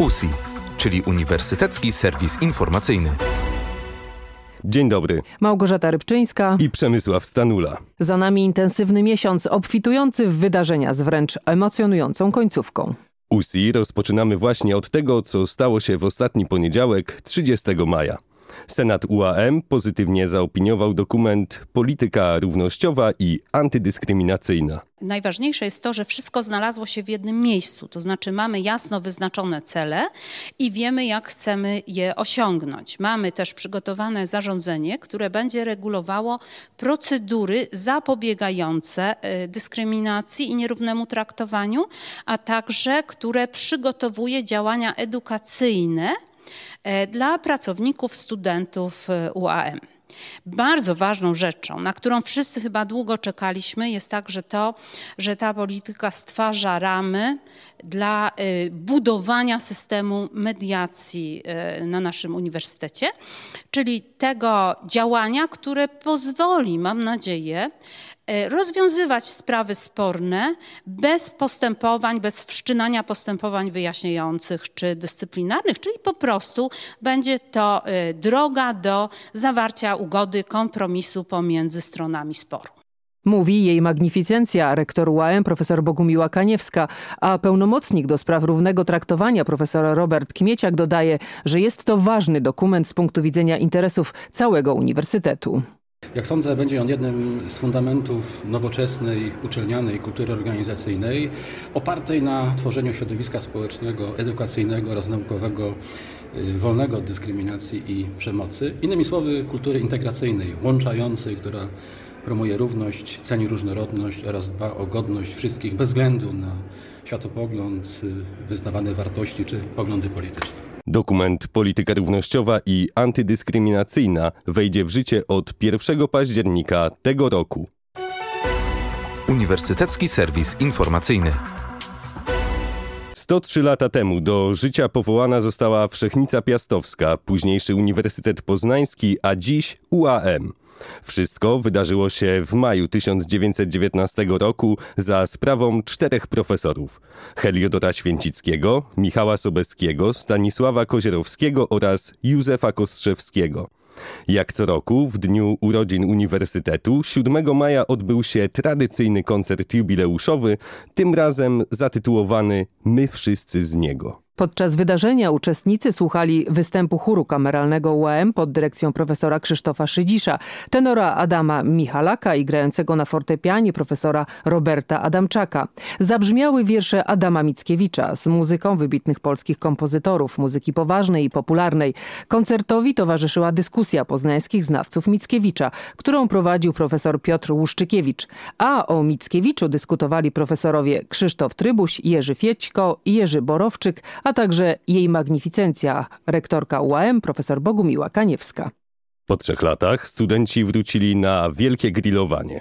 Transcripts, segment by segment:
USI, czyli Uniwersytecki Serwis Informacyjny. Dzień dobry. Małgorzata Rybczyńska i Przemysław Stanula. Za nami intensywny miesiąc, obfitujący w wydarzenia z wręcz emocjonującą końcówką. USI rozpoczynamy właśnie od tego, co stało się w ostatni poniedziałek, 30 maja. Senat UAM pozytywnie zaopiniował dokument Polityka równościowa i antydyskryminacyjna. Najważniejsze jest to, że wszystko znalazło się w jednym miejscu, to znaczy mamy jasno wyznaczone cele i wiemy, jak chcemy je osiągnąć. Mamy też przygotowane zarządzenie, które będzie regulowało procedury zapobiegające e, dyskryminacji i nierównemu traktowaniu, a także które przygotowuje działania edukacyjne dla pracowników, studentów e, UAM. Bardzo ważną rzeczą, na którą wszyscy chyba długo czekaliśmy, jest także to, że ta polityka stwarza ramy dla e, budowania systemu mediacji na naszym uniwersytecie, czyli tego działania, które pozwoli, mam nadzieję, E, rozwiązywać sprawy sporne bez postępowań, bez wszczynania postępowań wyjaśniających czy dyscyplinarnych, czyli po prostu będzie to e, droga do zawarcia ugody, kompromisu pomiędzy stronami sporu. Mówi jej magnificencja, rektor UAM profesor Bogumiła Kaniewska, a pełnomocnik do spraw równego traktowania profesor Robert Kmieciak dodaje, że jest to ważny dokument z punktu widzenia interesów całego uniwersytetu. Jak sądzę, będzie on jednym z fundamentów nowoczesnej, uczelnianej kultury organizacyjnej, opartej na tworzeniu środowiska społecznego, edukacyjnego oraz naukowego, y, wolnego od dyskryminacji i przemocy. Innymi słowy, kultury integracyjnej, łączającej, która promuje równość, ceni różnorodność oraz dba o godność wszystkich bez względu na światopogląd, y, wyznawane wartości czy poglądy polityczne. Dokument Polityka Równościowa i Antydyskryminacyjna wejdzie w życie od 1 października tego roku. Uniwersytecki Serwis Informacyjny. 103 lata temu do życia powołana została Wszechnica Piastowska, późniejszy Uniwersytet Poznański, a dziś UAM. Wszystko wydarzyło się w maju 1919 roku za sprawą czterech profesorów: Heliodora Święcickiego, Michała Sobeskiego, Stanisława Kozierowskiego oraz Józefa Kostrzewskiego. Jak co roku, w dniu urodzin Uniwersytetu, 7 maja odbył się tradycyjny koncert jubileuszowy, tym razem zatytułowany My wszyscy z niego. Podczas wydarzenia uczestnicy słuchali występu chóru kameralnego UAM pod dyrekcją profesora Krzysztofa Szydzisza, tenora Adama Michalaka i grającego na fortepianie profesora Roberta Adamczaka. Zabrzmiały wiersze Adama Mickiewicza z muzyką wybitnych polskich kompozytorów, muzyki poważnej i popularnej. Koncertowi towarzyszyła dyskusja poznańskich znawców Mickiewicza, którą prowadził profesor Piotr Łuszczykiewicz. A o Mickiewiczu dyskutowali profesorowie Krzysztof Trybuś, Jerzy Fiećko, Jerzy Borowczyk, a także jej magnificencja, rektorka UAM profesor Bogumiła Kaniewska. Po trzech latach studenci wrócili na wielkie grillowanie.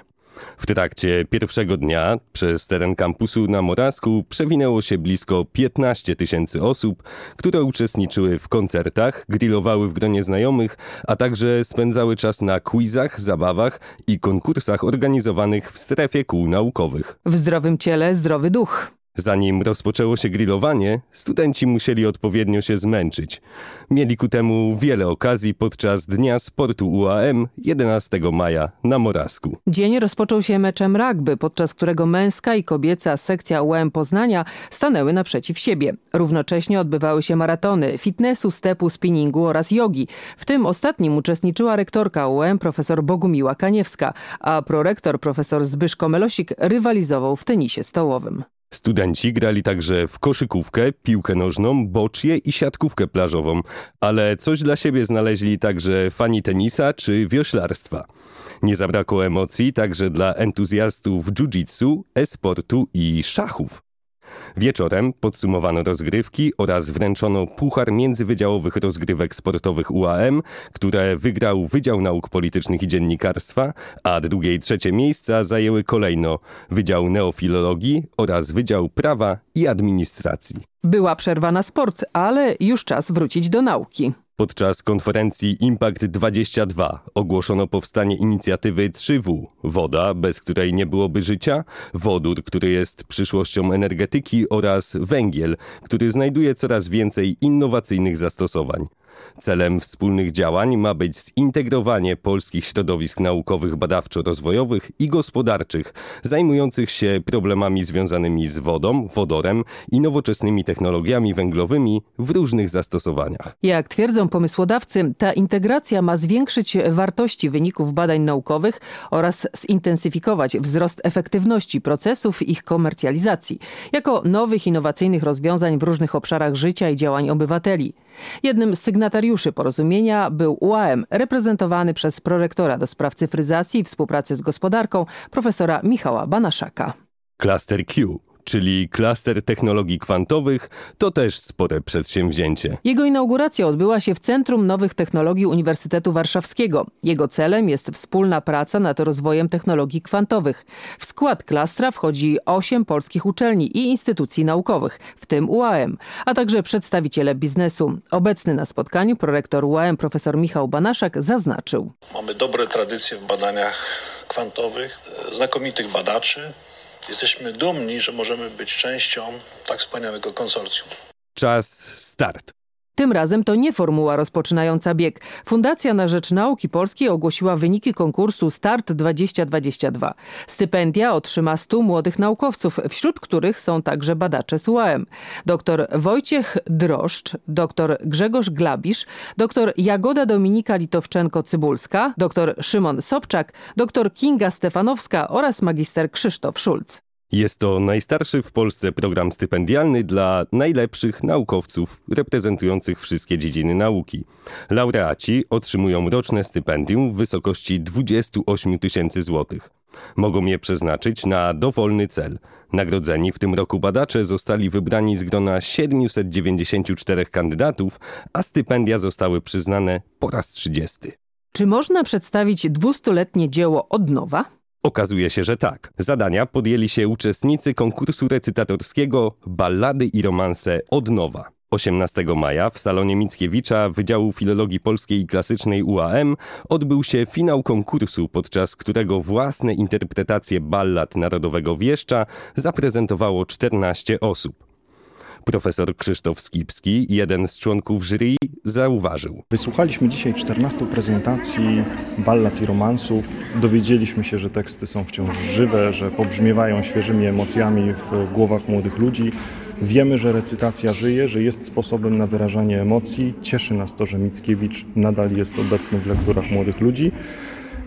W trakcie pierwszego dnia przez teren kampusu na Moravsku przewinęło się blisko 15 tysięcy osób, które uczestniczyły w koncertach, grillowały w gronie znajomych, a także spędzały czas na quizach, zabawach i konkursach organizowanych w strefie kół naukowych. W zdrowym ciele zdrowy duch. Zanim rozpoczęło się grillowanie, studenci musieli odpowiednio się zmęczyć. Mieli ku temu wiele okazji podczas Dnia Sportu UAM 11 maja na Morasku. Dzień rozpoczął się meczem rugby, podczas którego męska i kobieca sekcja UAM Poznania stanęły naprzeciw siebie. Równocześnie odbywały się maratony fitnessu, stepu, spinningu oraz jogi. W tym ostatnim uczestniczyła rektorka UAM profesor Bogumiła Kaniewska, a prorektor profesor Zbyszko Melosik rywalizował w tenisie stołowym. Studenci grali także w koszykówkę, piłkę nożną, bocznie i siatkówkę plażową, ale coś dla siebie znaleźli także fani tenisa czy wioślarstwa. Nie zabrakło emocji także dla entuzjastów jiu-jitsu, e-sportu i szachów. Wieczorem podsumowano rozgrywki oraz wręczono Puchar Międzywydziałowych Rozgrywek Sportowych UAM, które wygrał Wydział Nauk Politycznych i Dziennikarstwa, a drugie i trzecie miejsca zajęły kolejno Wydział Neofilologii oraz Wydział Prawa i Administracji. Była przerwa na sport, ale już czas wrócić do nauki. Podczas konferencji Impact 22 ogłoszono powstanie inicjatywy 3W woda, bez której nie byłoby życia, wodór, który jest przyszłością energetyki oraz węgiel, który znajduje coraz więcej innowacyjnych zastosowań. Celem wspólnych działań ma być zintegrowanie polskich środowisk naukowych, badawczo-rozwojowych i gospodarczych, zajmujących się problemami związanymi z wodą, wodorem i nowoczesnymi technologiami węglowymi w różnych zastosowaniach. Jak twierdzą pomysłodawcy, ta integracja ma zwiększyć wartości wyników badań naukowych oraz zintensyfikować wzrost efektywności procesów ich komercjalizacji, jako nowych innowacyjnych rozwiązań w różnych obszarach życia i działań obywateli. Jednym z sygnatariuszy porozumienia był UAM, reprezentowany przez prorektora do spraw cyfryzacji i współpracy z gospodarką, profesora Michała Banaszaka. Cluster Q czyli klaster technologii kwantowych, to też spore przedsięwzięcie. Jego inauguracja odbyła się w Centrum Nowych Technologii Uniwersytetu Warszawskiego. Jego celem jest wspólna praca nad rozwojem technologii kwantowych. W skład klastra wchodzi osiem polskich uczelni i instytucji naukowych, w tym UAM, a także przedstawiciele biznesu. Obecny na spotkaniu prorektor UAM profesor Michał Banaszak zaznaczył. Mamy dobre tradycje w badaniach kwantowych, znakomitych badaczy, Jesteśmy dumni, że możemy być częścią tak wspaniałego konsorcjum. Czas start. Tym razem to nie formuła rozpoczynająca bieg. Fundacja na Rzecz Nauki Polskiej ogłosiła wyniki konkursu Start 2022. Stypendia otrzyma 100 młodych naukowców, wśród których są także badacze z UAM. Dr Wojciech Droszcz, dr Grzegorz Glabisz, dr Jagoda Dominika Litowczenko-Cybulska, dr Szymon Sobczak, dr Kinga Stefanowska oraz magister Krzysztof Szulc. Jest to najstarszy w Polsce program stypendialny dla najlepszych naukowców reprezentujących wszystkie dziedziny nauki. Laureaci otrzymują roczne stypendium w wysokości 28 tysięcy złotych. Mogą je przeznaczyć na dowolny cel. Nagrodzeni w tym roku badacze zostali wybrani z grona 794 kandydatów, a stypendia zostały przyznane po raz 30. Czy można przedstawić dwustuletnie dzieło od nowa? Okazuje się, że tak. Zadania podjęli się uczestnicy konkursu recytatorskiego Ballady i romanse od nowa. 18 maja w salonie Mickiewicza Wydziału Filologii Polskiej i Klasycznej UAM odbył się finał konkursu, podczas którego własne interpretacje ballad Narodowego Wieszcza zaprezentowało 14 osób. Profesor Krzysztof Skipski, jeden z członków jury, zauważył. Wysłuchaliśmy dzisiaj 14 prezentacji ballad i romansów. Dowiedzieliśmy się, że teksty są wciąż żywe, że pobrzmiewają świeżymi emocjami w głowach młodych ludzi. Wiemy, że recytacja żyje, że jest sposobem na wyrażanie emocji. Cieszy nas to, że Mickiewicz nadal jest obecny w lekturach młodych ludzi.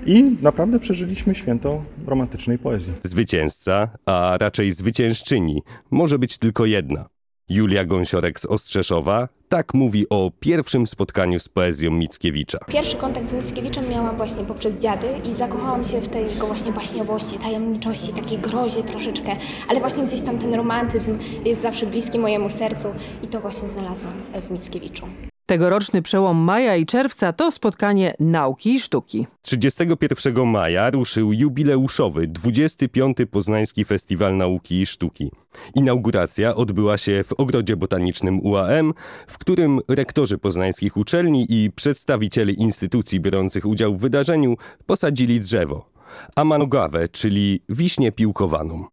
I naprawdę przeżyliśmy święto romantycznej poezji. Zwycięzca, a raczej zwyciężczyni, może być tylko jedna. Julia Gąsiorek z Ostrzeszowa tak mówi o pierwszym spotkaniu z poezją Mickiewicza. Pierwszy kontakt z Mickiewiczem miałam właśnie poprzez dziady i zakochałam się w tej jego właśnie baśniowości, tajemniczości, takiej grozie troszeczkę, ale właśnie gdzieś tam ten romantyzm jest zawsze bliski mojemu sercu i to właśnie znalazłam w Mickiewiczu. Tegoroczny przełom maja i czerwca to spotkanie nauki i sztuki. 31 maja ruszył jubileuszowy 25. Poznański Festiwal Nauki i Sztuki. Inauguracja odbyła się w Ogrodzie Botanicznym UAM, w którym rektorzy poznańskich uczelni i przedstawiciele instytucji biorących udział w wydarzeniu posadzili drzewo. Amanogawę, czyli wiśnię piłkowaną.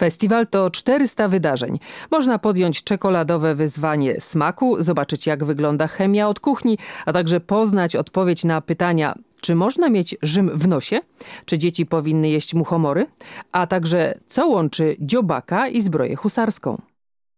Festiwal to 400 wydarzeń. Można podjąć czekoladowe wyzwanie smaku, zobaczyć jak wygląda chemia od kuchni, a także poznać odpowiedź na pytania czy można mieć Rzym w nosie? Czy dzieci powinny jeść muchomory? A także co łączy dziobaka i zbroję husarską?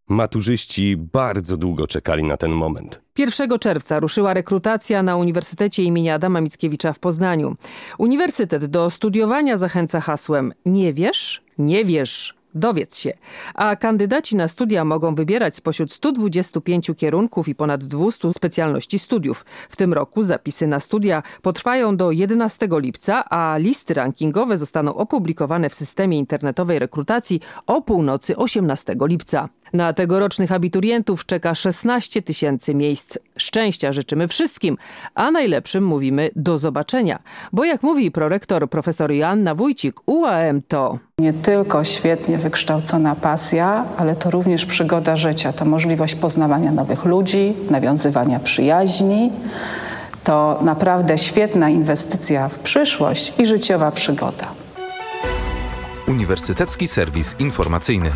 Maturzyści bardzo długo czekali na ten moment. 1 czerwca ruszyła rekrutacja na Uniwersytecie im. Adama Mickiewicza w Poznaniu. Uniwersytet do studiowania zachęca hasłem Nie wiesz? Nie wiesz. Dowiedz się. A kandydaci na studia mogą wybierać spośród 125 kierunków i ponad 200 specjalności studiów. W tym roku zapisy na studia potrwają do 11 lipca, a listy rankingowe zostaną opublikowane w systemie internetowej rekrutacji o północy 18 lipca. Na tegorocznych abiturientów czeka 16 tysięcy miejsc. Szczęścia życzymy wszystkim, a najlepszym mówimy do zobaczenia. Bo jak mówi prorektor profesor Joanna Wójcik, UAM to nie tylko świetnie wykształcona pasja, ale to również przygoda życia, to możliwość poznawania nowych ludzi, nawiązywania przyjaźni. To naprawdę świetna inwestycja w przyszłość i życiowa przygoda. Uniwersytecki Serwis Informacyjny.